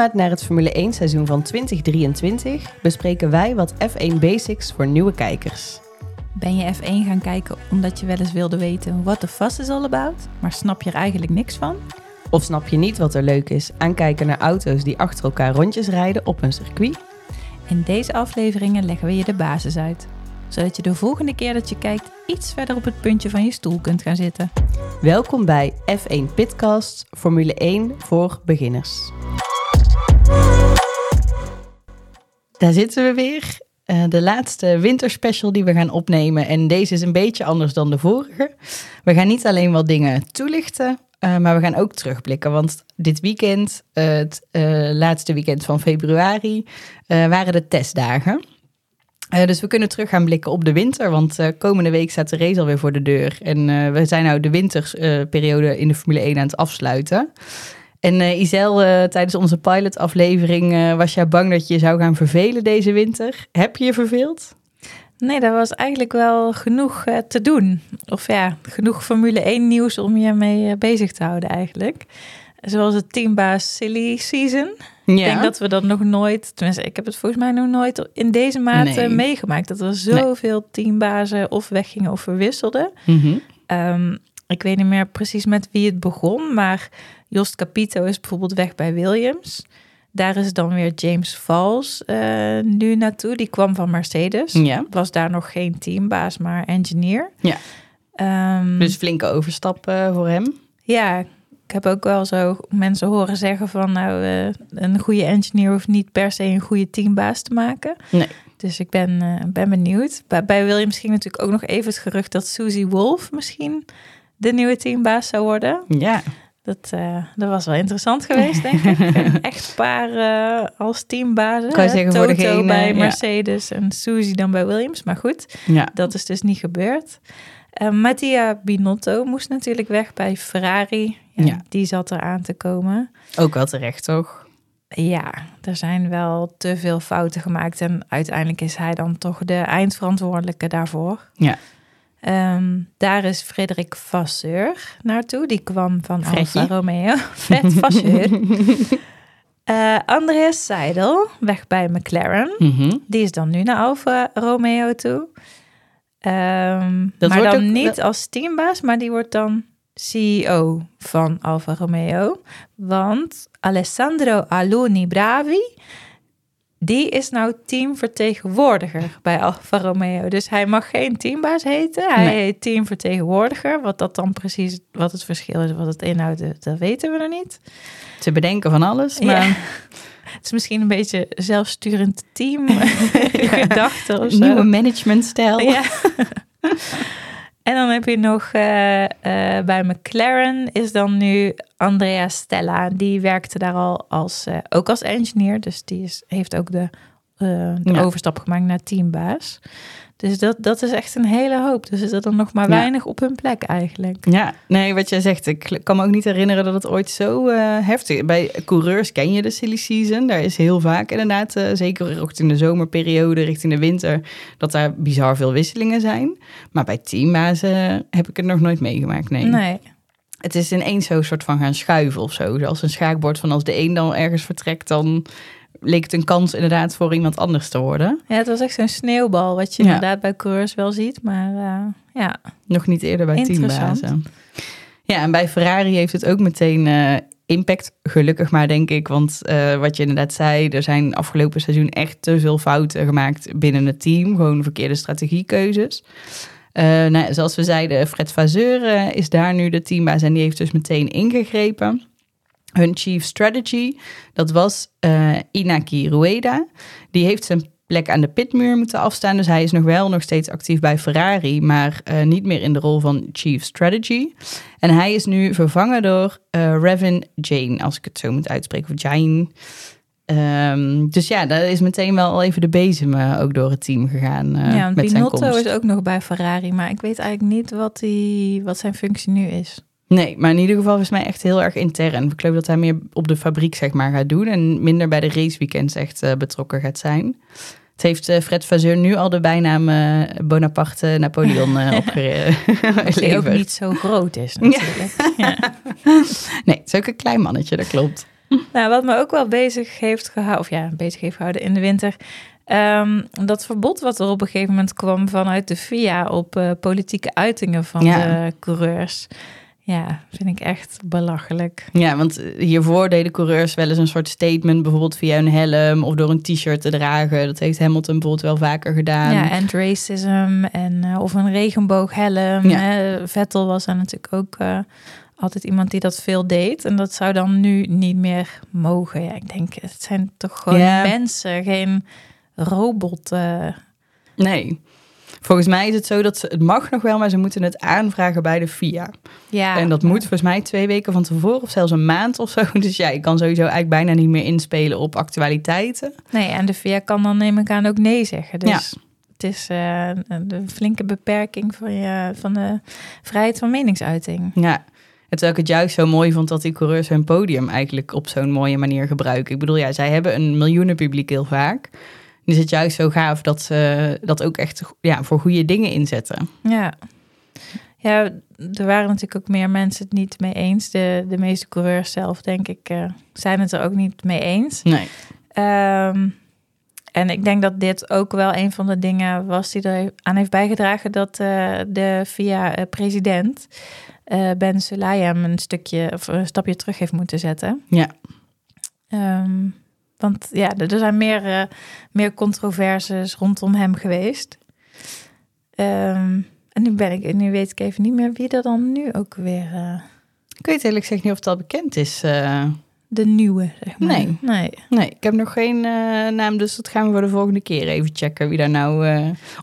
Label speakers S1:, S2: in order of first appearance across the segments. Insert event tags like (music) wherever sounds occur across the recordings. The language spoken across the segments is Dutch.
S1: opmaat naar het Formule 1 seizoen van 2023 bespreken wij wat F1 Basics voor nieuwe kijkers.
S2: Ben je F1 gaan kijken omdat je wel eens wilde weten what the fuss is all about, maar snap je er eigenlijk niks van?
S1: Of snap je niet wat er leuk is aan kijken naar auto's die achter elkaar rondjes rijden op een circuit?
S2: In deze afleveringen leggen we je de basis uit, zodat je de volgende keer dat je kijkt iets verder op het puntje van je stoel kunt gaan zitten.
S1: Welkom bij F1 Pitcast Formule 1 voor beginners. Daar zitten we weer. Uh, de laatste winterspecial die we gaan opnemen. En deze is een beetje anders dan de vorige. We gaan niet alleen wat dingen toelichten, uh, maar we gaan ook terugblikken. Want dit weekend, het laatste weekend van februari, waren de testdagen. dus we kunnen terug gaan blikken op de winter. Want komende week staat de race alweer voor de deur. En we zijn nou de wintersperiode in de Formule 1 aan het afsluiten. En uh, Isel, uh, tijdens onze pilotaflevering uh, was jij bang dat je zou gaan vervelen deze winter. Heb je je verveeld?
S2: Nee, dat was eigenlijk wel genoeg te doen. Of ja, genoeg Formule 1 nieuws om je mee bezig te houden eigenlijk. Zoals het teambaas Silly Season. Ja. Ik denk dat we dat nog nooit, tenminste ik heb het volgens mij nog nooit in deze maand nee. meegemaakt. Dat er zoveel nee. teambazen of weggingen of verwisselden. Mm -hmm. um, ik weet niet meer precies met wie het begon, maar Jost Capito is bijvoorbeeld weg bij Williams. Daar is dan weer James Valls uh, nu naartoe. Die kwam van Mercedes.
S1: Ja.
S2: Was daar nog geen teambaas, maar engineer.
S1: Ja. Um, dus flinke overstap uh, voor hem.
S2: Ja, ik heb ook wel zo mensen horen zeggen van... nou, uh, een goede engineer hoeft niet per se een goede teambaas te maken.
S1: Nee.
S2: Dus ik ben, ben benieuwd. Bij, bij Williams ging natuurlijk ook nog even het gerucht... dat Susie Wolf misschien de nieuwe teambaas zou worden.
S1: Ja.
S2: Dat, uh, dat was wel interessant geweest, denk ik. (laughs) Een echtpaar uh, als teambazen.
S1: Kan je zeggen
S2: Toto
S1: voor degene,
S2: bij Mercedes ja. en Suzy dan bij Williams. Maar goed,
S1: ja.
S2: dat is dus niet gebeurd. Uh, Mattia Binotto moest natuurlijk weg bij Ferrari. Ja, ja. Die zat er aan te komen.
S1: Ook wel terecht, toch?
S2: Ja, er zijn wel te veel fouten gemaakt. En uiteindelijk is hij dan toch de eindverantwoordelijke daarvoor.
S1: Ja.
S2: Um, daar is Frederik Vasseur naartoe. Die kwam van Alfa Romeo. (laughs) Fred Vasseur. uh, (laughs) Andreas Seidel, weg bij McLaren.
S1: Mm -hmm.
S2: Die is dan nu naar Alfa Romeo toe. Um, dat maar dan ook, niet dat... als teambaas, maar die wordt dan CEO van Alfa Romeo. Want Alessandro Aloni Bravi die is nou teamvertegenwoordiger bij Alfa Romeo. Dus hij mag geen teambaas heten. Hij nee. heet teamvertegenwoordiger. Wat dat dan precies, wat het verschil is, wat het inhoudt, dat weten we nog niet.
S1: Te bedenken van alles, maar...
S2: Ja. (laughs) Het is misschien een beetje zelfsturend team (laughs) gedachte of zo.
S1: Nieuwe managementstijl.
S2: Ja. (laughs) En dan heb je nog uh, uh, bij McLaren is dan nu Andrea Stella. Die werkte daar al als, uh, ook als engineer. Dus die is, heeft ook de, de ja. overstap gemaakt naar teambaas. Dus dat, dat is echt een hele hoop. Dus is er dan nog maar weinig op hun plek eigenlijk.
S1: Ja, nee, wat jij zegt. Ik kan me ook niet herinneren dat het ooit zo uh, heftig is. Bij coureurs ken je de silly season. Daar is heel vaak inderdaad, uh, zeker ook in de zomerperiode, richting de winter, dat daar bizar veel wisselingen zijn. Maar bij teambazen heb ik het nog nooit meegemaakt, nee.
S2: Nee.
S1: Het is ineens zo soort van gaan schuiven of zo. Als een schaakbord van als de een dan ergens vertrekt, dan leek het een kans inderdaad voor iemand anders te worden.
S2: Ja, het was echt zo'n sneeuwbal, wat je ja. inderdaad bij coureurs wel ziet, maar uh, ja.
S1: Nog niet eerder bij teambazen. Ja, en bij Ferrari heeft het ook meteen uh, impact, gelukkig maar denk ik. Want uh, wat je inderdaad zei, er zijn afgelopen seizoen echt te veel fouten gemaakt binnen het team. Gewoon verkeerde strategiekeuzes. nou, zoals we zeiden, Fred Vasseur is daar nu de teambaas en die heeft dus meteen ingegrepen hun chief strategy, dat was uh, Inaki Rueda. Die heeft zijn plek aan de pitmuur moeten afstaan. Dus hij is nog wel nog steeds actief bij Ferrari, maar uh, niet meer in de rol van chief strategy. En hij is nu vervangen door uh, Revin Jane, als ik het zo moet uitspreken, of Jane. Um, dus ja, daar is meteen wel al even de bezem uh, ook door het team gegaan.
S2: Ja,
S1: met zijn komst.
S2: is ook nog bij Ferrari, maar ik weet eigenlijk niet wat, die, wat zijn functie nu is.
S1: Nee, maar in ieder geval is mij echt heel erg intern. Ik geloof dat hij meer op de fabriek zeg maar gaat doen en minder bij de raceweekends echt uh, betrokken gaat zijn. Het heeft uh, Fred Vasseur nu al de bijnaam uh, Bonaparte Napoleon (laughs) uh, opgeleverd.
S2: Die ook niet zo groot is natuurlijk. Ja. (laughs)
S1: ja. nee, het is ook een klein mannetje, dat klopt.
S2: nou, wat me ook wel bezig heeft gehouden, of ja, bezig heeft gehouden in de winter, Um, dat verbod wat er op een gegeven moment kwam vanuit de FIA op uh, politieke uitingen van de coureurs. Ja, vind ik echt belachelijk.
S1: Ja, want eh, hiervoor deden coureurs wel eens een soort statement, bijvoorbeeld via een helm of door een t-shirt te dragen. Dat heeft Hamilton bijvoorbeeld wel vaker gedaan.
S2: Ja, en racism en uh, of een regenbooghelm. Ja. Vettel was er natuurlijk ook uh, altijd iemand die dat veel deed. En dat zou dan nu niet meer mogen. Ja, ik denk, het zijn toch gewoon mensen, geen robot. Uh...
S1: Nee. Volgens mij is het zo dat ze het mag nog wel, maar ze moeten het aanvragen bij de FIA. Ja. En dat moet volgens mij twee weken van tevoren of zelfs een maand of zo. (laughs) Dus ja, ik kan sowieso eigenlijk bijna niet meer inspelen op actualiteiten.
S2: Nee, en de FIA kan dan neem ik aan ook nee zeggen. Dus ja. het is uh, een flinke beperking van, je, van de vrijheid van meningsuiting.
S1: Ja. Terwijl ik het juist zo mooi vond dat die coureurs hun podium eigenlijk op zo'n mooie manier gebruiken. Ik bedoel, ja, zij hebben een miljoenen publiek heel vaak is het juist zo gaaf dat ze dat ook echt ja, voor goede dingen inzetten.
S2: Ja. Ja, er waren natuurlijk ook meer mensen het niet mee eens. De, de meeste coureurs zelf, denk ik, uh, zijn het er ook niet mee eens.
S1: Nee.
S2: Um, en ik denk dat dit ook wel een van de dingen was die er aan heeft bijgedragen dat uh, de via uh, president Ben Sulayem een stukje of een stapje terug heeft moeten zetten.
S1: Ja.
S2: Um, want ja, er zijn meer, uh, meer controverses rondom hem geweest. Um, en nu, ben ik, nu weet ik even niet meer wie er dan nu ook weer... Uh...
S1: Ik weet eerlijk gezegd niet of het al bekend is. Uh...
S2: De nieuwe, zeg maar.
S1: Nee. nee. Nee, ik heb nog geen naam, dus dat gaan we voor de volgende keer even checken. Wie daar nou...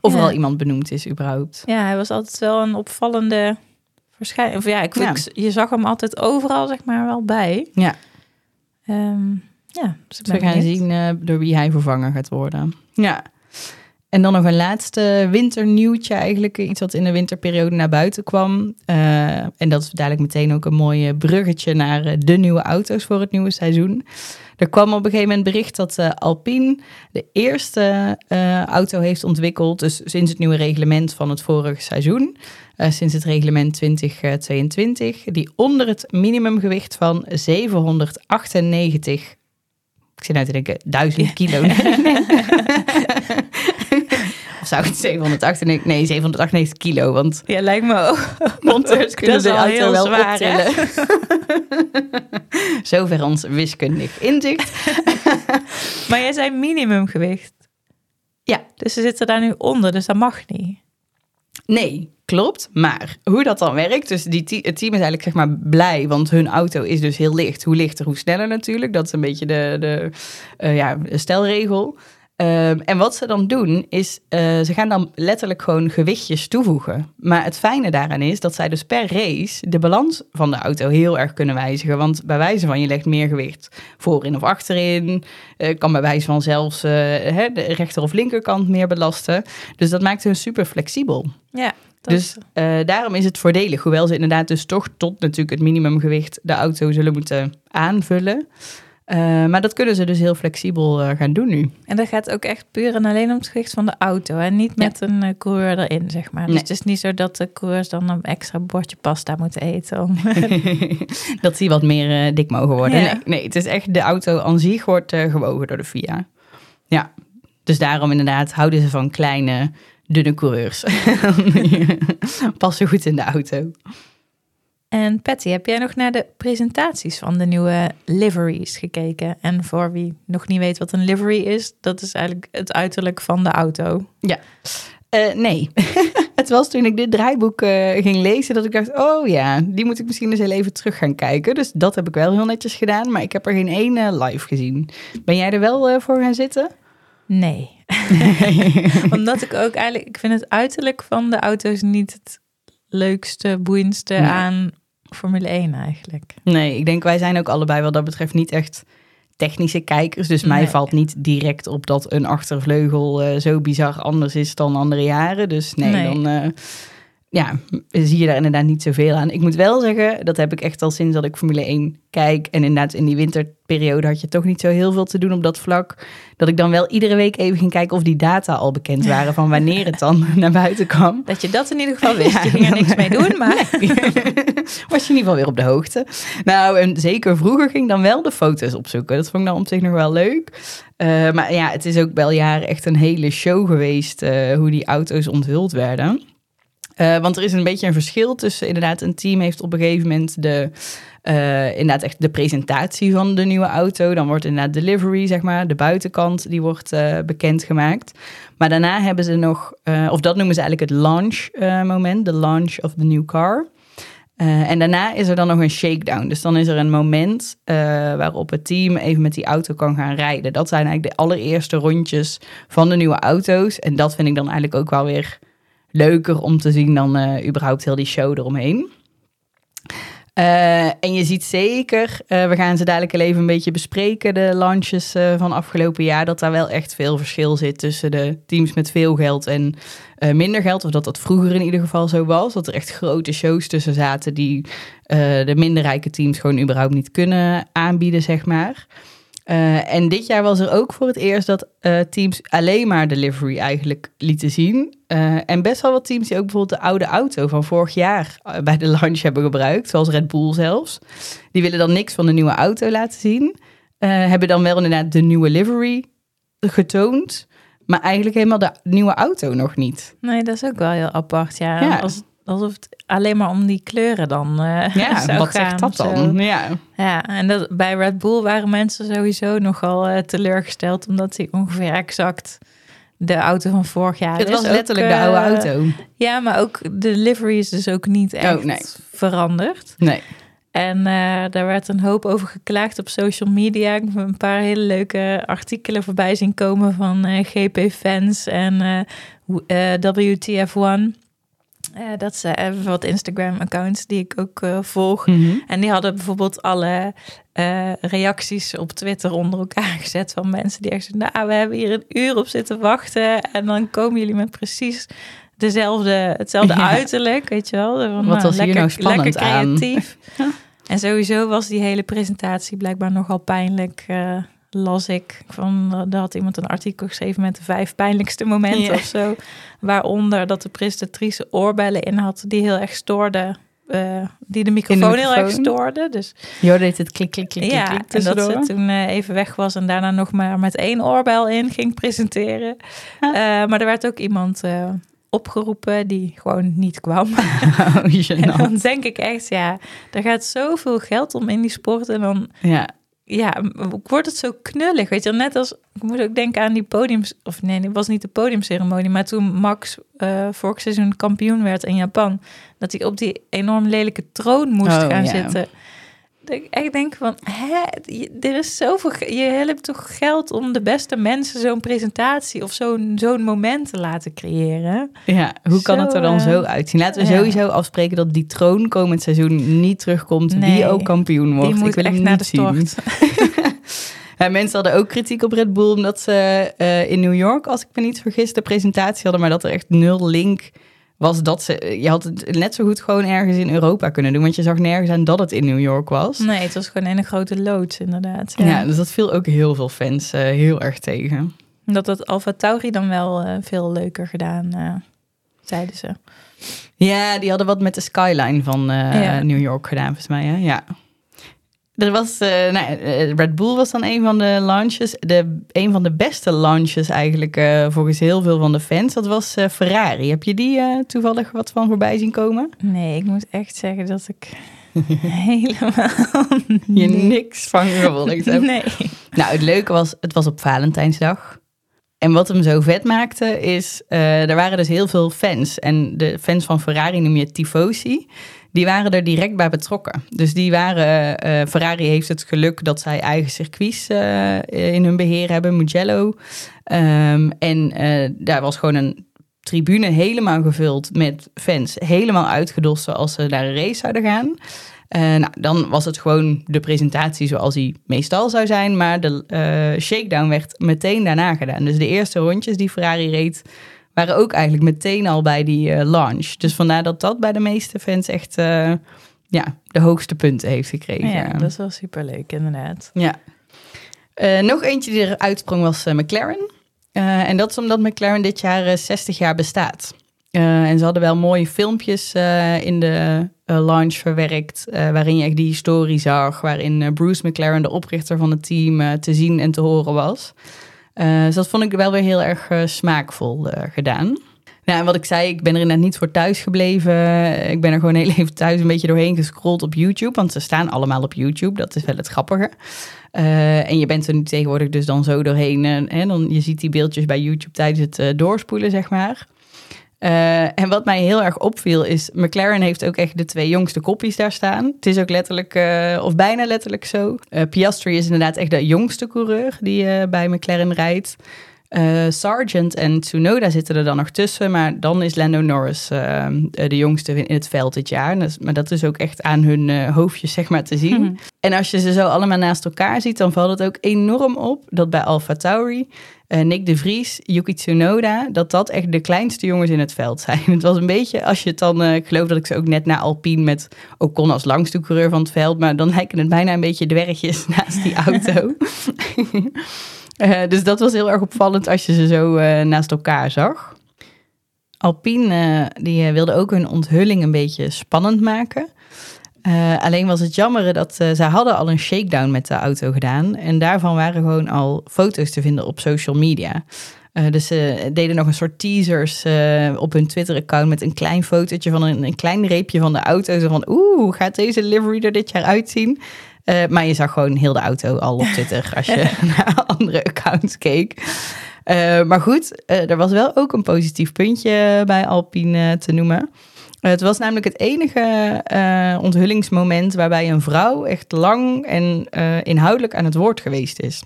S1: of er al iemand benoemd is überhaupt.
S2: Ja, hij was altijd wel een opvallende verschijning. Of ja, ik, ja. je zag hem altijd overal, zeg maar, wel bij.
S1: Ja.
S2: Um, ja,
S1: dus we gaan zien uh, door wie hij vervangen gaat worden. Ja. En dan nog een laatste winternieuwtje eigenlijk. Iets wat in de winterperiode naar buiten kwam. Uh, en dat is dadelijk meteen ook een mooi bruggetje naar eh, de nieuwe auto's voor het nieuwe seizoen. Er kwam op een gegeven moment bericht dat uh, Alpine de eerste uh, auto heeft ontwikkeld. Dus sinds het nieuwe reglement van het vorige seizoen. Sinds het reglement 2022. Die onder het minimumgewicht van 798 ik zit nou te denken, duizend kilo. (laughs) of zou het 798? Nee, 798 kilo. Want
S2: ja, lijkt me ook.
S1: Monteurs (laughs) kunnen de auto wel zwaar, optillen. (laughs) Zover ons wiskundig inzicht.
S2: maar jij zei minimumgewicht.
S1: Ja.
S2: Dus ze zitten daar nu onder, dus dat mag niet.
S1: Nee, klopt. Maar hoe dat dan werkt, dus die het team is eigenlijk zeg maar blij, want hun auto is dus heel licht. Hoe lichter, hoe sneller natuurlijk. Dat is een beetje de, de uh, ja, stelregel. Um, en wat ze dan doen, is uh, ze gaan dan letterlijk gewoon gewichtjes toevoegen. Maar het fijne daaraan is dat zij dus per race de balans van de auto heel erg kunnen wijzigen. Want bij wijze van je legt meer gewicht voorin of achterin. Uh, kan bij wijze van zelfs uh, hè, de rechter of linkerkant meer belasten. Dus dat maakt hun super flexibel.
S2: Ja.
S1: Dus daarom is het voordelig. Hoewel ze inderdaad dus toch tot natuurlijk het minimumgewicht de auto zullen moeten aanvullen. Uh, maar dat kunnen ze dus heel flexibel uh, gaan doen nu.
S2: En dat gaat ook echt puur en alleen om het gewicht van de auto. En niet met een uh, coureur erin, zeg maar. Dus nee. het is niet zo dat de coureurs dan een extra bordje pasta moeten eten. Om... (laughs)
S1: dat die wat meer dik mogen worden. Ja. Nee, nee, het is echt de auto aan zich wordt gewogen door de FIA. Ja, dus daarom inderdaad houden ze van kleine, dunne coureurs. (laughs) (laughs) Passen goed in de auto.
S2: En Patty, heb jij nog naar de presentaties van de nieuwe liveries gekeken? En voor wie nog niet weet wat een livery is, dat is eigenlijk het uiterlijk van de auto.
S1: Ja, uh, nee. (laughs) het was toen ik dit draaiboek uh, ging lezen dat ik dacht, oh ja, die moet ik misschien eens heel even terug gaan kijken. Dus dat heb ik wel heel netjes gedaan, maar ik heb er geen ene live gezien. Ben jij er wel uh, voor gaan zitten?
S2: Nee. (laughs) (laughs) Omdat ik ook eigenlijk, ik vind het uiterlijk van de auto's niet het leukste, boeiendste nee. aan Formule 1 eigenlijk.
S1: Nee, ik denk wij zijn ook allebei wat dat betreft niet echt technische kijkers. Dus mij valt niet direct op dat een achtervleugel uh, zo bizar anders is dan andere jaren. Dus nee, nee. dan uh, ja, zie je daar inderdaad niet zoveel aan. Ik moet wel zeggen, dat heb ik echt al sinds dat ik Formule 1 kijk. En inderdaad in die winterperiode had je toch niet zo heel veel te doen op dat vlak. Dat ik dan wel iedere week even ging kijken of die data al bekend waren van wanneer het dan (laughs) naar buiten kwam.
S2: Dat je dat in ieder geval wist. Ja, je ging er niks mee doen, maar... (laughs)
S1: was je in ieder geval weer op de hoogte. Nou, en zeker vroeger ging dan wel de foto's opzoeken. Dat vond ik dan op zich nog wel leuk. maar ja, het is ook wel jaren echt een hele show geweest hoe die auto's onthuld werden. Want er is een beetje een verschil tussen inderdaad een team heeft op een gegeven moment de uh, inderdaad echt de presentatie van de nieuwe auto. Dan wordt inderdaad delivery, zeg maar, de buitenkant, die wordt uh, bekendgemaakt. Maar daarna hebben ze nog, of dat noemen ze eigenlijk het launch moment, de launch of the new car. en daarna is er dan nog een shakedown. Dus dan is er een moment waarop het team even met die auto kan gaan rijden. Dat zijn eigenlijk de allereerste rondjes van de nieuwe auto's. En dat vind ik dan eigenlijk ook wel weer leuker om te zien dan überhaupt heel die show eromheen. Uh, en je ziet zeker, uh, we gaan ze dadelijk even een beetje bespreken, de launches van afgelopen jaar, dat daar wel echt veel verschil zit tussen de teams met veel geld en minder geld. Of dat dat vroeger in ieder geval zo was. Dat er echt grote shows tussen zaten die de minder rijke teams gewoon überhaupt niet kunnen aanbieden, zeg maar. En dit jaar was er ook voor het eerst dat teams alleen maar delivery eigenlijk lieten zien. Uh, en best wel wat teams die ook bijvoorbeeld de oude auto van vorig jaar bij de launch hebben gebruikt, zoals Red Bull zelfs. Die willen dan niks van de nieuwe auto laten zien. hebben dan wel inderdaad de nieuwe livery getoond. Maar eigenlijk helemaal de nieuwe auto nog niet.
S2: Nee, dat is ook wel heel apart. Ja, ja. Als, alsof het alleen maar om die kleuren dan uh, (laughs)
S1: ja, wat zegt dat dan?
S2: Ja, ja en dat, bij Red Bull waren mensen sowieso nogal teleurgesteld... omdat hij ongeveer exact de auto van vorig jaar
S1: Het was letterlijk de oude eh, auto.
S2: Ja, maar ook de livery is dus ook niet oh, echt nee. veranderd.
S1: Nee.
S2: En daar werd een hoop over geklaagd op social media. Ik heb een paar hele leuke artikelen voorbij zien komen van GP-fans en WTF1. Uh, dat ze hebben wat Instagram-accounts die ik ook uh, volg. Mhm. En die hadden bijvoorbeeld alle uh, reacties op Twitter onder elkaar (laughs) gezet van mensen die echt zeiden: Nou, we hebben hier een uur op zitten wachten. En dan komen jullie met precies dezelfde, hetzelfde (laughs) uiterlijk, weet je wel.
S1: Van, wat was lekker, hier nou spannend
S2: lekker creatief. Aan? (laughs) en sowieso was die hele presentatie blijkbaar nogal pijnlijk las ik van, uh, daar had iemand een artikel geschreven met de vijf pijnlijkste momenten of zo. Waaronder dat de presentatrice oorbellen in had die heel erg stoorden. Uh, die de microfoon, heel erg stoorde. Dus,
S1: Jo deed het klik, klik, klik,
S2: ja,
S1: klik,
S2: en dat ze toen uh, even weg was en daarna nog maar met één oorbel in ging presenteren. Uh, maar er werd ook iemand opgeroepen die gewoon niet kwam. (laughs) Oh, (laughs) en dan denk ik echt, ja, er gaat zoveel geld om in die sport en dan...
S1: Ja
S2: ja, wordt het zo knullig, weet je Net als, ik moet ook denken aan die podiums... Of nee, het was niet de podiumceremonie... maar toen Max uh, vorig seizoen kampioen werd in Japan... dat hij op die enorm lelijke troon moest oh, gaan zitten... Dat ik echt denk van, hè, er is zoveel, je hebt toch geld om de beste mensen zo'n presentatie of zo'n zo'n moment te laten creëren.
S1: Ja, hoe kan het er dan zo eh, uitzien? Laten we sowieso afspreken dat die troon komend seizoen niet terugkomt, nee, die ook kampioen wordt.
S2: Die moet Ik wil echt naar de stort. (laughs)
S1: Ja, mensen hadden ook kritiek op Red Bull omdat ze uh, in New York, als ik me niet vergis, de presentatie hadden, maar dat er echt nul link was dat ze. Je had het net zo goed gewoon ergens in Europa kunnen doen. Want je zag nergens aan dat het in New York was.
S2: Nee, het was gewoon een grote loods, inderdaad.
S1: Ja, dus dat viel ook heel veel fans uh, heel erg tegen.
S2: Dat het Alfa Tauri dan wel uh, veel leuker gedaan, uh, zeiden ze.
S1: Ja, die hadden wat met de skyline van ja. New York gedaan, volgens mij. Hè? Ja. Er was, uh, nou, eh, Red Bull was dan een van de launches. De, een van de beste launches eigenlijk uh, volgens heel veel van de fans. Dat was Ferrari. Heb je die toevallig wat van voorbij zien komen?
S2: Nee, ik moet echt zeggen dat ik (laughs) helemaal
S1: je niks van gevolgd (laughs) heb.
S2: Nee.
S1: Nou, het leuke was, het was op Valentijnsdag. En wat hem zo vet maakte is, er waren dus heel veel fans. En de fans van Ferrari noem je tifosi die waren er direct bij betrokken. Dus die waren, uh, Ferrari heeft het geluk dat zij eigen circuits uh, in hun beheer hebben, Mugello. Um, en daar was gewoon een tribune helemaal gevuld met fans, helemaal uitgedost als ze naar een race zouden gaan. Nou, dan was het gewoon de presentatie zoals die meestal zou zijn, maar de shakedown werd meteen daarna gedaan. Dus de eerste rondjes die Ferrari reed, waren ook eigenlijk meteen al bij die uh, launch. Dus vandaar dat dat bij de meeste fans echt uh, ja, de hoogste punten heeft gekregen.
S2: Ja, dat is wel superleuk inderdaad.
S1: Ja. Uh, nog eentje die er uitsprong was McLaren. en dat is omdat McLaren dit jaar 60 jaar bestaat. en ze hadden wel mooie filmpjes in de launch verwerkt, waarin je echt die historie zag, waarin Bruce McLaren, de oprichter van het team, te zien en te horen was. dus dat vond ik wel weer heel erg smaakvol gedaan. Nou, en wat ik zei, ik ben er inderdaad niet voor thuis gebleven. Ik ben er gewoon heel even thuis een beetje doorheen gescrolld op YouTube. Want ze staan allemaal op YouTube. Dat is wel het grappige. En je bent er nu tegenwoordig dus dan zo doorheen. En dan, je ziet die beeldjes bij YouTube tijdens het doorspoelen, zeg maar. En wat mij heel erg opviel is, McLaren heeft ook echt de twee jongste koppies daar staan. Het is ook letterlijk, of bijna letterlijk zo. Piastri is inderdaad echt de jongste coureur die bij McLaren rijdt. Uh, Sargent en Tsunoda zitten er dan nog tussen, maar dan is Lando Norris uh, de jongste in het veld dit jaar. Dus, maar dat is ook echt aan hun uh, hoofdjes zeg maar te zien. Mhm. En als je ze zo allemaal naast elkaar ziet, dan valt het ook enorm op dat bij Alfa Tauri, Nick de Vries, Yuki Tsunoda, dat dat echt de kleinste jongens in het veld zijn. (laughs) Het was een beetje, als je het dan, ik geloof dat ik ze ook net na Alpine met Ocon als langste coureur van het veld, maar dan lijken het bijna een beetje dwergjes (laughs) naast die auto. (laughs) Uh, dus dat was heel erg opvallend als je ze zo uh, naast elkaar zag. Alpine uh, die wilde ook hun onthulling een beetje spannend maken. alleen was het jammer dat zij hadden al een shakedown met de auto gedaan. En daarvan waren gewoon al foto's te vinden op social media. dus ze deden nog een soort teasers op hun Twitter-account met een klein fotootje van een, een, klein reepje van de auto. Zo van, oeh, gaat deze livery er dit jaar uitzien? Uh, maar je zag gewoon heel de auto al op Twitter (laughs) als je naar andere accounts keek. Uh, maar goed, uh, er was wel ook een positief puntje bij Alpine te noemen. het was namelijk het enige onthullingsmoment waarbij een vrouw echt lang en inhoudelijk aan het woord geweest is.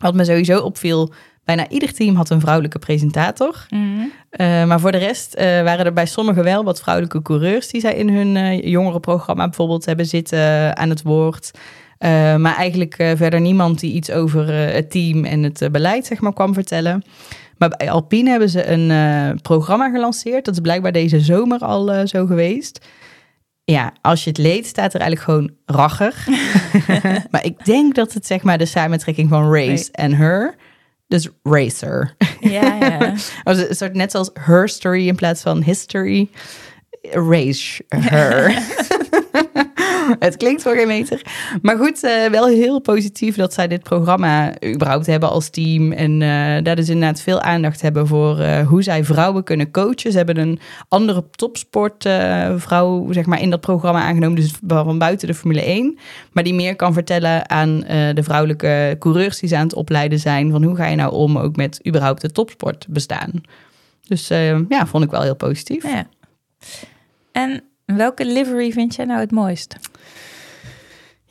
S1: Wat me sowieso opviel, bijna ieder team had een vrouwelijke presentator. Mm maar voor de rest waren er bij sommigen wel wat vrouwelijke coureurs die zij in hun jongerenprogramma bijvoorbeeld hebben zitten aan het woord. Uh, maar eigenlijk uh, verder niemand die iets over uh, het team en het beleid zeg maar, kwam vertellen. Maar bij Alpine hebben ze een programma gelanceerd. Dat is blijkbaar deze zomer al zo geweest. Ja, als je het leest, staat er eigenlijk gewoon racher. (laughs) maar ik denk dat het zeg maar de samentrekking van race en her. Dus racer. Ja, ja. (laughs) een soort net zoals her story in plaats van history. Race her. (laughs) het klinkt voor geen meter. Maar goed, uh, wel heel positief dat zij dit programma überhaupt hebben als team. En uh, daar dus inderdaad veel aandacht hebben voor uh, hoe zij vrouwen kunnen coachen. Ze hebben een andere topsportvrouw zeg maar, in dat programma aangenomen. Dus van buiten de Formule 1. Maar die meer kan vertellen aan de vrouwelijke coureurs die ze aan het opleiden zijn. Van hoe ga je nou om ook met überhaupt de topsport bestaan. Dus ja, vond ik wel heel positief. Ja.
S2: En welke livery vind jij nou het mooist?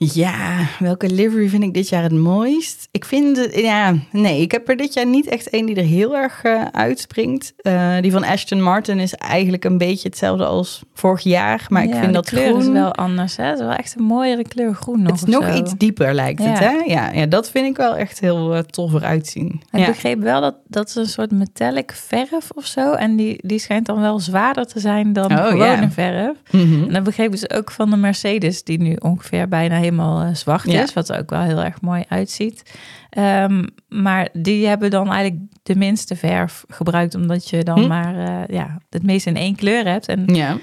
S1: Ja, welke livery vind ik dit jaar het mooist? Ik vind, het, ja, nee, ik heb er dit jaar niet echt één die er heel erg uh, uitspringt. Uh, die van Ashton Martin is eigenlijk een beetje hetzelfde als vorig jaar, maar ik vind dat
S2: kleur groen... is wel anders, hè? Het is wel echt een mooiere kleur groen nog
S1: Het is nog iets dieper, lijkt het, hè? Ja, ja, dat vind ik wel echt heel uh, tof eruit zien.
S2: Ik begreep wel dat dat is een soort metallic verf of zo, en die, die schijnt dan wel zwaarder te zijn dan oh, gewone verf. Mm -hmm. En dat begrepen ze ook van de Mercedes, die nu ongeveer bijna helemaal uh, zwart is, wat er ook wel heel erg mooi uitziet. Um, maar die hebben dan eigenlijk de minste verf gebruikt, omdat je dan hm? maar uh, ja, het meest in één kleur hebt. En ja.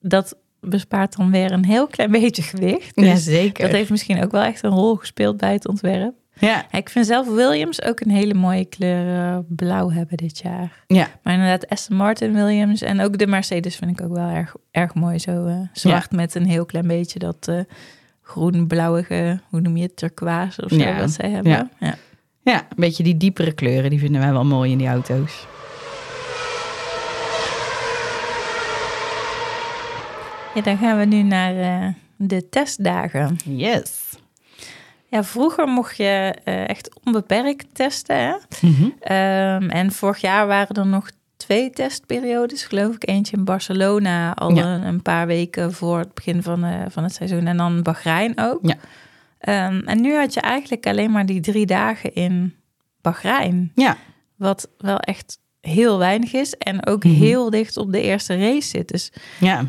S2: dat bespaart dan weer een heel klein beetje gewicht. Dus
S1: ja, zeker.
S2: Dat heeft misschien ook wel echt een rol gespeeld bij het ontwerp. Ja. Ik vind zelf Williams ook een hele mooie kleur uh, blauw hebben dit jaar. Ja. Maar inderdaad, Aston Martin Williams en ook de Mercedes vind ik ook wel erg, erg mooi. Zo uh, zwart met een heel klein beetje dat uh, groen-blauwige, hoe noem je het, turquoise of zo, ja. wat zij hebben.
S1: Ja. ja. Ja. een beetje die diepere kleuren, die vinden wij wel mooi in die auto's.
S2: Ja, dan gaan we nu naar uh, de testdagen.
S1: Yes.
S2: Ja, vroeger mocht je uh, echt onbeperkt testen. Hè? Mm -hmm. um, en vorig jaar waren er nog twee testperiodes, geloof ik. Eentje in Barcelona al een, een, paar weken voor het begin van, uh, van het seizoen. En dan Bahrein ook. Ja. Um, en nu had je eigenlijk alleen maar die drie dagen in Bahrein. Ja. Wat wel echt heel weinig is. En ook mm -hmm. heel dicht op de eerste race zit. Dus ja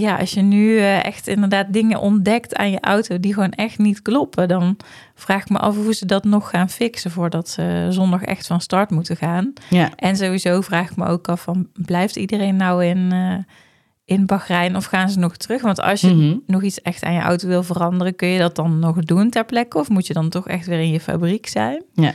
S2: ja, als je nu uh, echt inderdaad dingen ontdekt aan je auto die gewoon echt niet kloppen, dan vraag ik me af hoe ze dat nog gaan fixen voordat ze zondag echt van start moeten gaan. Ja. En sowieso vraag ik me ook af van blijft iedereen nou in, uh, in Bahrein of gaan ze nog terug? Want als je mhm. nog iets echt aan je auto wil veranderen, kun je dat dan nog doen ter plekke? Of moet je dan toch echt weer in je fabriek zijn?
S1: Ja,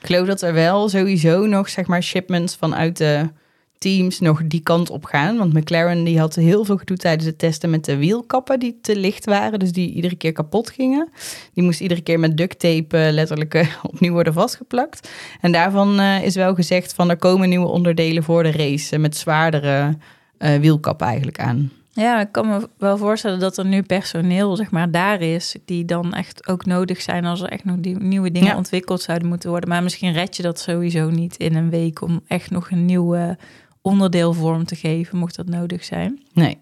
S1: ik geloof dat er wel sowieso nog zeg maar shipments vanuit de teams nog die kant op gaan. Want McLaren die had heel veel gedoe tijdens het testen met de wielkappen die te licht waren. Dus die iedere keer kapot gingen. Die moest iedere keer met duct tape eh, letterlijk eh, (laughs) opnieuw worden vastgeplakt. En daarvan uh, is wel gezegd van er komen nieuwe onderdelen voor de race. met zwaardere wielkappen eigenlijk aan.
S2: Ja, ik kan me wel voorstellen dat er nu personeel zeg maar, daar is... die dan echt ook nodig zijn als er echt nog die nieuwe dingen ontwikkeld zouden moeten worden. Maar misschien red je dat sowieso niet in een week... om echt nog een nieuwe onderdeel vorm te geven, mocht dat nodig zijn.
S1: Nee.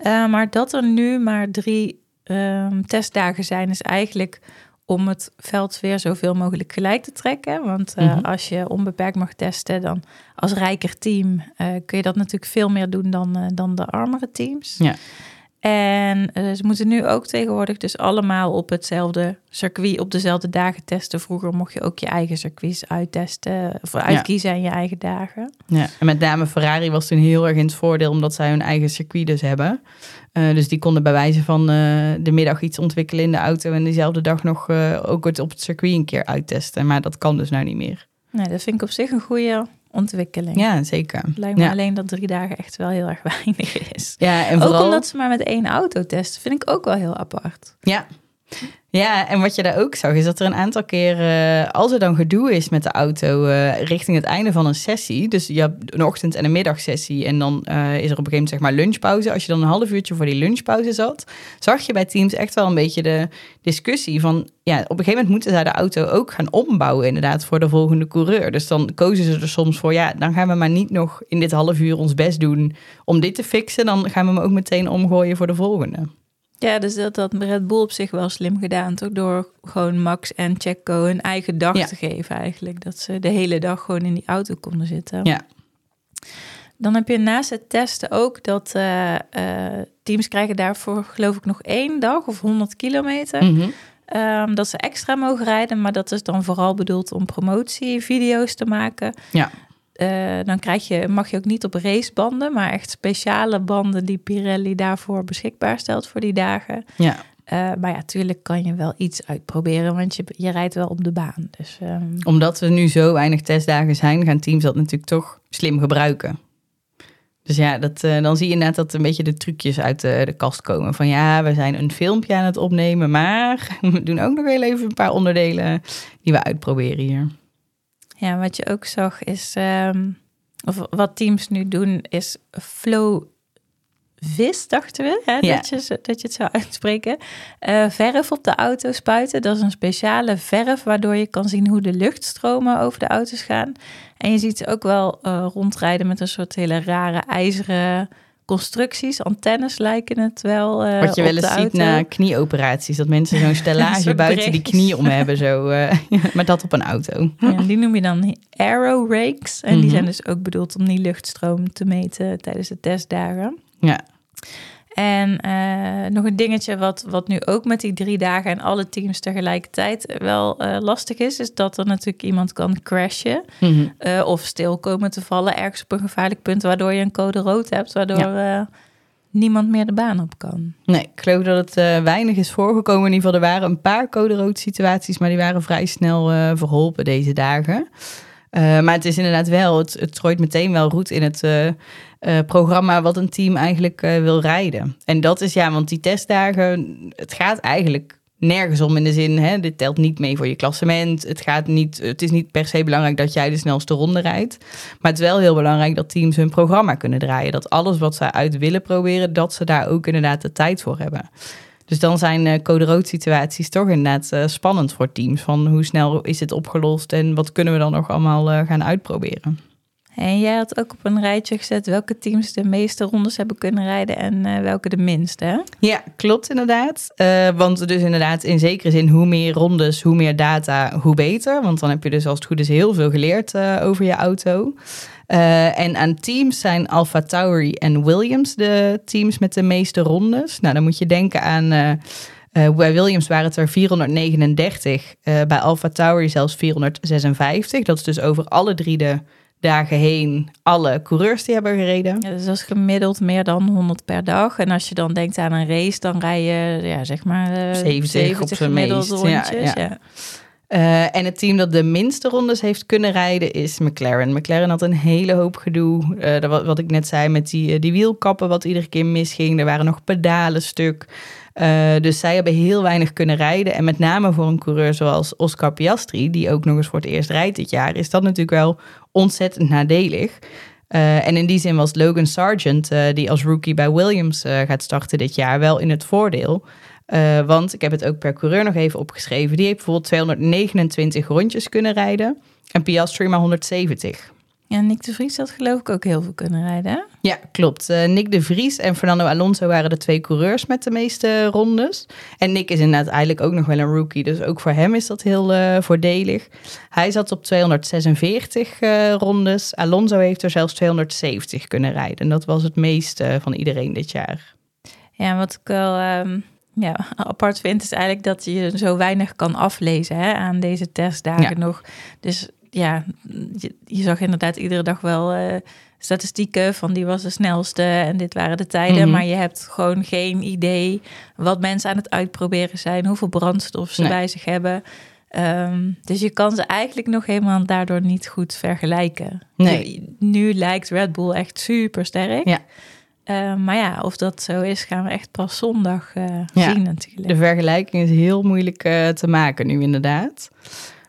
S2: Uh, maar dat er nu maar drie um, testdagen zijn, is eigenlijk om het veld weer zoveel mogelijk gelijk te trekken. Want uh, als je onbeperkt mag testen, dan als rijker team uh, kun je dat natuurlijk veel meer doen dan, dan de armere teams.
S1: Ja.
S2: En uh, ze moeten nu ook tegenwoordig dus allemaal op hetzelfde circuit op dezelfde dagen testen. Vroeger mocht je ook je eigen circuits uittesten of uitkiezen ja. en je eigen dagen.
S1: Ja, en met name Ferrari was toen heel erg in het voordeel omdat zij hun eigen circuit dus hebben. Uh, dus die konden bij wijze van uh, de middag iets ontwikkelen in de auto en diezelfde dag nog ook het op het circuit een keer uittesten. Maar dat kan dus nou niet meer.
S2: Nee, dat vind ik op zich een goede ontwikkeling.
S1: Ja, zeker.
S2: Lijkt me alleen dat drie dagen echt wel heel erg (laughs) weinig is.
S1: Ja, en vooral...
S2: Ook omdat ze maar met één auto testen, vind ik ook wel heel apart.
S1: Ja, ja, en wat je daar ook zag, is dat er een aantal keren, als er dan gedoe is met de auto uh, richting het einde van een sessie, dus je hebt een ochtend- en een middagsessie en dan uh, is er op een gegeven moment zeg maar lunchpauze. Als je dan een half uurtje voor die lunchpauze zat, zag je bij teams echt wel een beetje de discussie van, ja, op een gegeven moment moeten zij de auto ook gaan ombouwen inderdaad voor de volgende coureur. Dus dan kozen ze er soms voor, ja, dan gaan we maar niet nog in dit half uur ons best doen om dit te fixen, dan gaan we hem ook meteen omgooien voor de volgende.
S2: Ja, dus dat had Red Bull op zich wel slim gedaan, toch? Door gewoon Max en Checo een eigen dag te geven eigenlijk. Dat ze de hele dag gewoon in die auto konden zitten.
S1: Ja.
S2: Dan heb je naast het testen ook dat uh, uh, teams krijgen daarvoor geloof ik nog één dag of 100 kilometer. Mm dat ze extra mogen rijden, maar dat is dan vooral bedoeld om promotievideo's te maken.
S1: Ja.
S2: Uh, dan krijg je, mag je ook niet op racebanden, maar echt speciale banden die Pirelli daarvoor beschikbaar stelt voor die dagen.
S1: Ja.
S2: Uh, maar ja, tuurlijk kan je wel iets uitproberen, want je, je rijdt wel op de baan. Dus, um...
S1: Omdat er nu zo weinig testdagen zijn, gaan teams dat natuurlijk toch slim gebruiken. Dus ja, dat, uh, dan zie je net dat een beetje de trucjes uit de, de, kast komen. Van ja, we zijn een filmpje aan het opnemen, maar (laughs) we doen ook nog heel even een paar onderdelen die we uitproberen hier.
S2: Ja, wat je ook zag is, um, of wat teams nu doen, is flow vis, dachten we, hè, ja. dat, je, dat je het zou uitspreken. Uh, verf op de auto spuiten, dat is een speciale verf waardoor je kan zien hoe de luchtstromen over de auto's gaan. En je ziet ze ook wel uh, rondrijden met een soort hele rare ijzeren constructies, antennes lijken het wel. Uh,
S1: Wat je wel eens ziet na knieoperaties, dat mensen zo'n (laughs) stellage buiten die knie om (laughs) hebben, zo, uh, maar dat op een auto.
S2: Ja, die noem je dan aero rakes. En die mhm. zijn dus ook bedoeld om die luchtstroom te meten tijdens de testdagen.
S1: Ja.
S2: En uh, nog een dingetje wat, wat nu ook met die drie dagen en alle teams tegelijkertijd wel uh, lastig is, is dat er natuurlijk iemand kan crashen mm uh, of stil komen te vallen ergens op een gevaarlijk punt, waardoor je een code rood hebt, waardoor ja. niemand meer de baan op kan.
S1: Nee, ik geloof dat het weinig is voorgekomen. In ieder geval, er waren een paar code rood situaties, maar die waren vrij snel verholpen deze dagen. maar het is inderdaad wel, het, het meteen wel roet in het uh, programma wat een team eigenlijk uh, wil rijden. En dat is ja, want die testdagen, het gaat eigenlijk nergens om in de zin, hè, dit telt niet mee voor je klassement. Het, gaat niet, het is niet per se belangrijk dat jij de snelste ronde rijdt. Maar het is wel heel belangrijk dat teams hun programma kunnen draaien. Dat alles wat ze uit willen proberen, dat ze daar ook inderdaad de tijd voor hebben. Dus dan zijn uh, code rood situaties toch inderdaad spannend voor teams. Van hoe snel is het opgelost en wat kunnen we dan nog allemaal gaan uitproberen.
S2: En jij had ook op een rijtje gezet welke teams de meeste rondes hebben kunnen rijden en uh, welke de minste.
S1: Ja, klopt inderdaad. Uh, want dus inderdaad in zekere zin hoe meer rondes, hoe meer data, hoe beter. Want dan heb je dus als het goed is heel veel geleerd uh, over je auto. en aan teams zijn Alfa Tauri en Williams de teams met de meeste rondes. Nou, dan moet je denken aan... bij Williams waren het er 439, bij Alfa Tauri zelfs 456. Dat is dus over alle drie de dagen heen alle coureurs die hebben gereden.
S2: Ja, dus dat is gemiddeld meer dan 100 per dag. En als je dan denkt aan een race, dan rij je ja, zeg maar uh, 70, 70 op gemiddeld meest. rondjes. Ja, ja.
S1: Uh, en het team dat de minste rondes heeft kunnen rijden is McLaren. McLaren had een hele hoop gedoe. Uh, wat, wat, ik net zei met die, uh, die wielkappen, wat iedere keer misging. Er waren nog pedalen stuk. dus zij hebben heel weinig kunnen rijden. En met name voor een coureur zoals Oscar Piastri, die ook nog eens voor het eerst rijdt dit jaar, is dat natuurlijk wel ontzettend nadelig. en in die zin was Logan Sargent, die als rookie bij Williams gaat starten dit jaar, wel in het voordeel. Want ik heb het ook per coureur nog even opgeschreven. Die heeft bijvoorbeeld 229 rondjes kunnen rijden. En Piastri maar 170.
S2: Ja, Nick de Vries had geloof ik ook heel veel kunnen rijden. Hè?
S1: Ja, klopt. Uh, Nick de Vries en Fernando Alonso waren de twee coureurs met de meeste rondes. En Nick is inderdaad eigenlijk ook nog wel een rookie. Dus ook voor hem is dat heel uh, voordelig. Hij zat op 246 uh, rondes. Alonso heeft er zelfs 270 kunnen rijden. En dat was het meeste van iedereen dit jaar.
S2: Ja, wat ik wel... Um ja, apart vind, is eigenlijk dat je zo weinig kan aflezen hè, aan deze testdagen nog. Dus ja, je, zag inderdaad iedere dag wel uh, statistieken van die was de snelste en dit waren de tijden. Mhm. Maar je hebt gewoon geen idee wat mensen aan het uitproberen zijn, hoeveel brandstof ze bij zich hebben. Um, dus je kan ze eigenlijk nog helemaal daardoor niet goed vergelijken. Nee. Nu, nu lijkt Red Bull echt super sterk. Ja. Uh, maar ja, of dat zo is, gaan we echt pas zondag uh, ja, zien natuurlijk.
S1: De vergelijking is heel moeilijk uh, te maken nu inderdaad.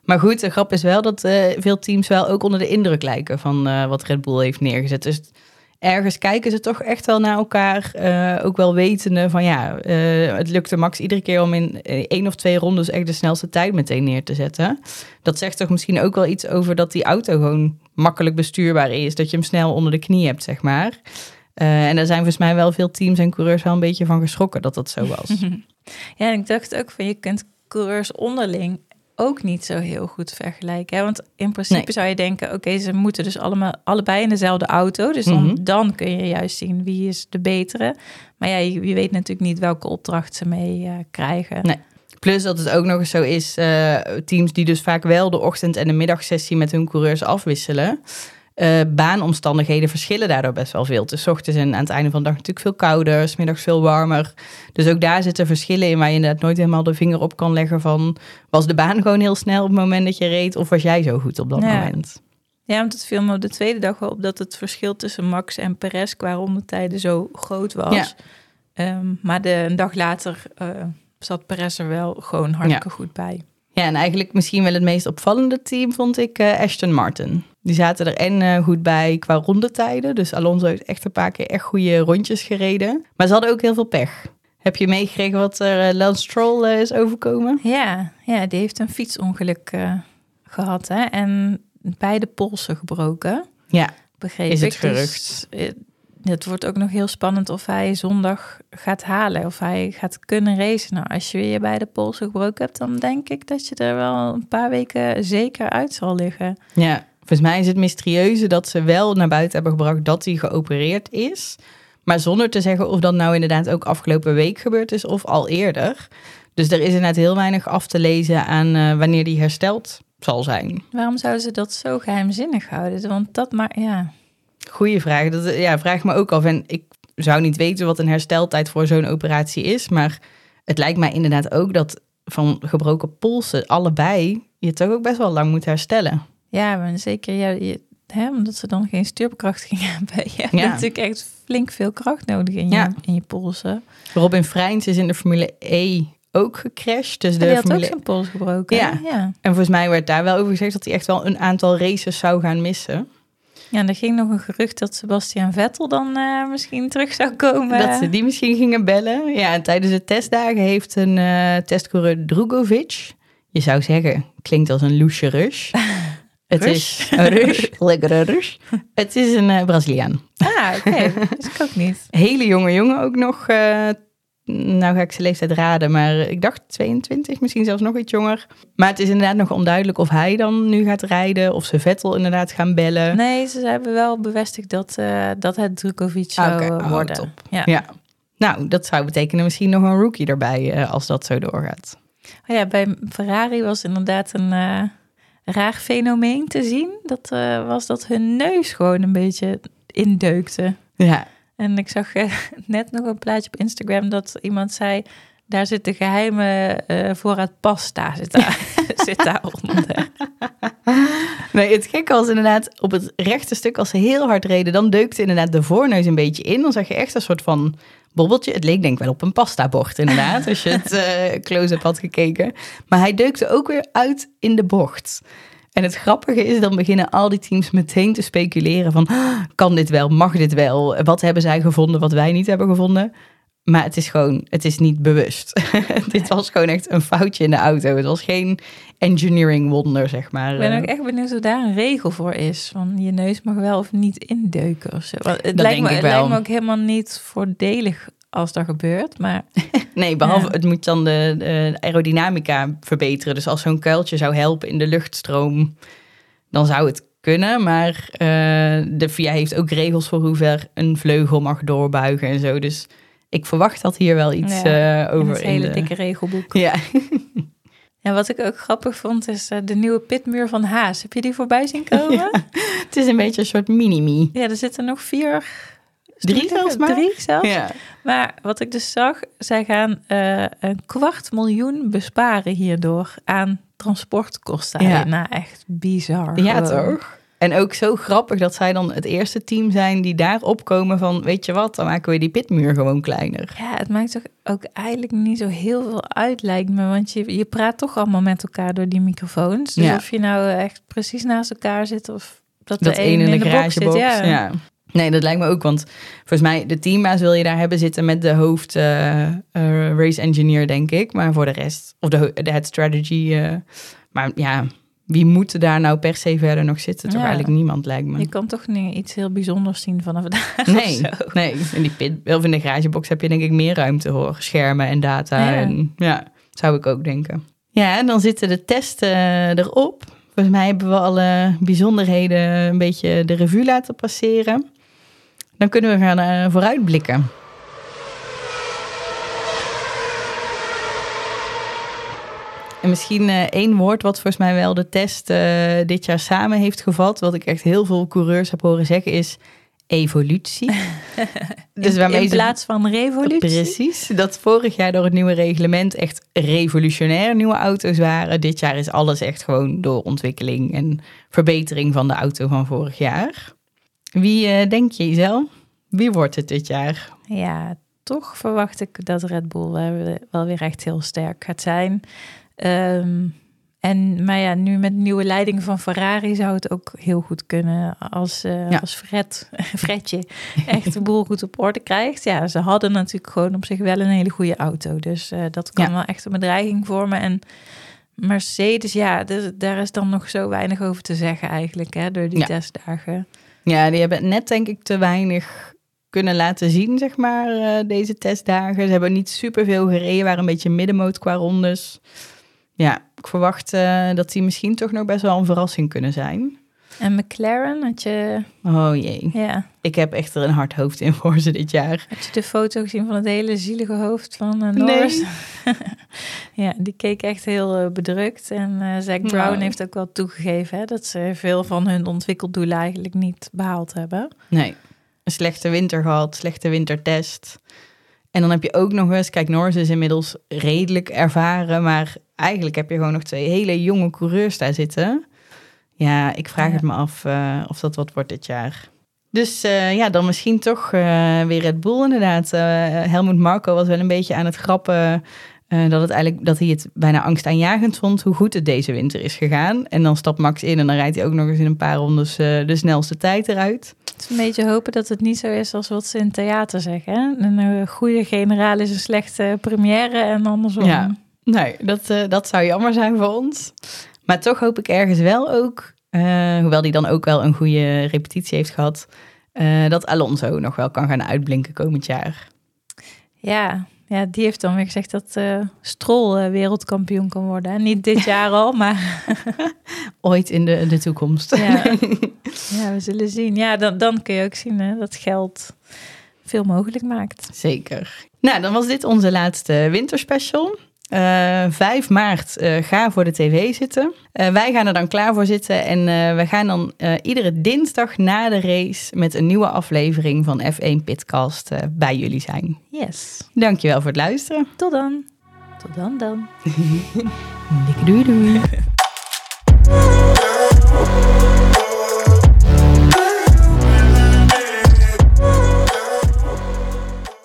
S1: Maar goed, de grap is wel dat veel teams wel ook onder de indruk lijken van wat Red Bull heeft neergezet. Dus ergens kijken ze toch echt wel naar elkaar. ook wel wetende van ja, het lukte Max iedere keer om in één of twee rondes echt de snelste tijd meteen neer te zetten. Dat zegt toch misschien ook wel iets over dat die auto gewoon makkelijk bestuurbaar is. Dat je hem snel onder de knie hebt, zeg maar. En daar zijn volgens mij wel veel teams en coureurs wel een beetje van geschrokken dat dat zo was. (laughs)
S2: ja, en ik dacht ook van je kunt coureurs onderling ook niet zo heel goed vergelijken. Hè? Want in principe zou je denken, oké, ze moeten dus allemaal, allebei in dezelfde auto. Dus dan, mhm. dan kun je juist zien wie is de betere. Maar ja, je, weet natuurlijk niet welke opdracht ze mee uh, krijgen.
S1: Nee. Plus dat het ook nog eens zo is, uh, teams die dus vaak wel de ochtend- en de middagsessie met hun coureurs afwisselen. Uh, baanomstandigheden verschillen daardoor best wel veel. Dus ochtends en aan het einde van de dag natuurlijk veel kouder, middags veel warmer. Dus ook daar zitten verschillen in waar je inderdaad nooit helemaal de vinger op kan leggen van... was de baan (laughs) gewoon heel snel op het moment dat je reed of was jij zo goed op dat moment?
S2: Ja, want het viel me op de tweede dag wel op dat het verschil tussen Max en Perez qua rondetijden zo groot was. Ja. Ehm, maar de, een dag later uh, zat Perez er wel gewoon hartstikke goed bij.
S1: Ja, en eigenlijk misschien wel het meest opvallende team vond ik uh, Ashton Martin. Die zaten er en uh, goed bij qua rondetijden. Dus Alonso heeft echt een paar keer echt goede rondjes gereden. Maar ze hadden ook heel veel pech. Heb je meegekregen wat er uh, Lance Stroll is overkomen?
S2: Ja, ja, die heeft een fietsongeluk gehad hè? en beide polsen gebroken.
S1: Ja, begreep is het ik. Dus, gerucht. Dus,
S2: het wordt ook nog heel spannend of hij zondag gaat halen. Of hij gaat kunnen racen. Nou, als je je bij de polsen gebroken hebt, dan denk ik dat je er wel een paar weken zeker uit zal liggen.
S1: Ja, volgens mij is het mysterieuze dat ze wel naar buiten hebben gebracht dat hij geopereerd is. Maar zonder te zeggen of dat nou inderdaad ook afgelopen week gebeurd is of al eerder. Dus er is inderdaad heel weinig af te lezen aan uh, wanneer die hersteld zal zijn.
S2: Waarom zouden ze dat zo geheimzinnig houden? Want dat maar, ja.
S1: Goeie vraag. Dat ja, vraag me ook af. En ik zou niet weten wat een hersteltijd voor zo'n operatie is. Maar het lijkt mij inderdaad ook dat van gebroken polsen allebei je toch ook best wel lang moet herstellen.
S2: Ja, maar zeker ja, je, hè, omdat ze dan geen stuurkracht gingen (laughs) hebben. Je hebt ja. natuurlijk echt flink veel kracht nodig in je, ja. in je polsen.
S1: Robin Freins is in de Formule E ook gecrashed. Dus de
S2: die
S1: had Formule...
S2: ook zijn pols gebroken.
S1: Ja. ja. En volgens mij werd daar wel over gezegd dat hij echt wel een aantal races zou gaan missen.
S2: Ja, er ging nog een gerucht dat Sebastian Vettel dan uh, misschien terug zou komen.
S1: Dat ze die misschien gingen bellen. Ja, en tijdens de testdagen heeft een uh, testcoureur Drugovic, je zou zeggen, klinkt als een loesje rush. (laughs) (laughs) Het is een lekkere rush. Het is een uh, Braziliaan.
S2: Ah, oké. Okay. Dat is ik ook niet.
S1: Hele jonge jongen ook nog, nou ga ik zijn leeftijd raden, maar ik dacht 22, misschien zelfs nog iets jonger. Maar het is inderdaad nog onduidelijk of hij dan nu gaat rijden of ze Vettel inderdaad gaan bellen.
S2: Nee, ze hebben wel bevestigd dat, uh, dat het Drukovic zou okay. oh, worden.
S1: Ja. ja. Nou, dat zou betekenen misschien nog een rookie erbij als dat zo doorgaat.
S2: Oh ja, bij Ferrari was inderdaad een, raar fenomeen te zien. Dat was dat hun neus gewoon een beetje indeukte.
S1: Ja.
S2: En ik zag (laughs) net nog een plaatje op Instagram dat iemand zei... Daar zit de geheime uh, voorraad pasta zit daar, (laughs) zit daaronder. (laughs)
S1: Nee, het gekke was inderdaad op het rechte stuk, als ze heel hard reden, dan deukte inderdaad de voorneus een beetje in. Dan zag je echt een soort van bobbeltje. Het leek denk ik wel op een pasta-bord inderdaad, als je het uh, close-up had gekeken. Maar hij deukte ook weer uit in de bocht. En het grappige is, dan beginnen al die teams meteen te speculeren van, ah, kan dit wel, mag dit wel? Wat hebben zij gevonden wat wij niet hebben gevonden? Maar het is gewoon, het is niet bewust. (laughs) Dit was gewoon echt een foutje in de auto. Het was geen engineering wonder, zeg maar.
S2: Ik ben ook echt benieuwd of daar een regel voor is. Van je neus mag wel of niet indeuken of zo. Het, lijkt, me, het lijkt me ook helemaal niet voordelig als dat gebeurt. Maar, (laughs)
S1: nee, behalve het moet dan de, de aerodynamica verbeteren. Dus als zo'n kuiltje zou helpen in de luchtstroom, dan zou het kunnen. Maar uh, de VIA heeft ook regels voor hoe ver een vleugel mag doorbuigen en zo. Dus ik verwacht dat hier wel iets ja, uh, over.
S2: Het hele dikke regelboek.
S1: Ja. (laughs)
S2: ja, wat ik ook grappig vond is uh, de nieuwe pitmuur van Haas. Heb je die voorbij zien (laughs) komen?
S1: het is een beetje een soort mini-me.
S2: Ja, er zitten nog vier...
S1: Drie zelfs maar?
S2: Drie zelfs. Ja. Maar wat ik dus zag, zij gaan uh, een kwart miljoen besparen hierdoor aan transportkosten. Ja. Nou, echt bizar.
S1: Ja, toch? En ook zo grappig dat zij dan het eerste team zijn die daar opkomen van, weet je wat, dan maken we die pitmuur gewoon kleiner.
S2: Ja, het maakt toch ook eigenlijk niet zo heel veel uit, lijkt me. Want je, je praat toch allemaal met elkaar door die microfoons. Dus of je nou echt precies naast elkaar zit of dat, de een in, de, de garagebox zit. Ja.
S1: ja. Nee, dat lijkt me ook, want volgens mij de teambaas wil je daar hebben zitten met de hoofd uh, uh, race engineer, denk ik. Maar voor de rest, of de, de head strategy. Uh, maar ja, wie moet daar nou per se verder nog zitten? Toch eigenlijk niemand, lijkt me.
S2: Je kan toch niet iets heel bijzonders zien vanaf (laughs) daar.
S1: Nee, nee. In, die pit, of in de garagebox heb je denk ik meer ruimte hoor. Schermen en data. Ja, en, ja zou ik ook denken. Ja, en dan zitten de testen erop. Volgens mij hebben we alle bijzonderheden een beetje de revue laten passeren. Dan kunnen we gaan uh, vooruitblikken. En misschien uh, één woord wat volgens mij wel de test uh, dit jaar samen heeft gevat, wat ik echt heel veel coureurs heb horen zeggen, is evolutie. (laughs)
S2: dus in, in plaats van revolutie?
S1: Precies. Dat vorig jaar door het nieuwe reglement echt revolutionair nieuwe auto's waren. Dit jaar is alles echt gewoon door ontwikkeling en verbetering van de auto van vorig jaar. Wie uh, denk je, Isel? Wie wordt het dit jaar?
S2: Ja, toch verwacht ik dat Red Bull wel weer echt heel sterk gaat zijn. Um, en, maar ja, nu met nieuwe leiding van Ferrari zou het ook heel goed kunnen als, uh, als Fred, (laughs) Fredje echt de boel goed op orde krijgt. Ja, ze hadden natuurlijk gewoon op zich wel een hele goede auto. Dus uh, dat kan wel echt een bedreiging vormen. En Mercedes, ja, dus, daar is dan nog zo weinig over te zeggen eigenlijk, hè, door die testdagen.
S1: Ja, die hebben net denk ik te weinig kunnen laten zien, zeg maar, uh, deze testdagen. Ze hebben niet superveel gereden, waren een beetje middenmoot qua rondes ja, ik verwacht uh, dat die misschien toch nog best wel een verrassing kunnen zijn.
S2: En McLaren, had je...
S1: Oh jee.
S2: Ja.
S1: Ik heb echt er een hard hoofd in voor ze dit jaar.
S2: Heb je de foto gezien van het hele zielige hoofd van uh, Norris? Nee. (laughs) ja, die keek echt heel uh, bedrukt. En uh, Zack Brown nou. heeft ook wel toegegeven hè, dat ze veel van hun ontwikkeldoelen eigenlijk niet behaald hebben.
S1: Nee, een slechte winter gehad, slechte wintertest. En dan heb je ook nog eens, kijk, Norris is inmiddels redelijk ervaren, maar eigenlijk heb je gewoon nog twee hele jonge coureurs daar zitten. Ja, ik vraag het me af uh, of dat wat wordt dit jaar. Dus uh, ja, dan misschien toch uh, weer Red Bull inderdaad. Helmut Marco was wel een beetje aan het grappen dat, het eigenlijk, dat hij het bijna angstaanjagend vond hoe goed het deze winter is gegaan. En dan stapt Max in en dan rijdt hij ook nog eens in een paar rondes de snelste tijd eruit.
S2: Het is een beetje hopen dat het niet zo is als wat ze in theater zeggen. Een goede generaal is een slechte première en andersom.
S1: Ja, Nee, dat, uh, dat zou jammer zijn voor ons. Maar toch hoop ik ergens wel ook, hoewel die dan ook wel een goede repetitie heeft gehad, dat Alonso nog wel kan gaan uitblinken komend jaar.
S2: Ja, ja die heeft dan weer gezegd dat Stroll wereldkampioen kan worden. Niet dit jaar al, maar... (laughs)
S1: Ooit in de, de toekomst.
S2: Ja. (laughs) ja, we zullen zien. Ja, dan, dan kun je ook zien hè, dat geld veel mogelijk maakt.
S1: Zeker. Nou, dan was dit onze laatste winterspecial. Eh, uh, 5 maart eh, ga voor de tv zitten. Eh, wij gaan er dan klaar voor zitten en we gaan dan iedere dinsdag na de race met een nieuwe aflevering van F1 Pitcast bij jullie zijn.
S2: Yes.
S1: Dankjewel voor het luisteren.
S2: Tot dan. Tot dan dan. (laughs)
S1: Dikke doei doei. (laughs)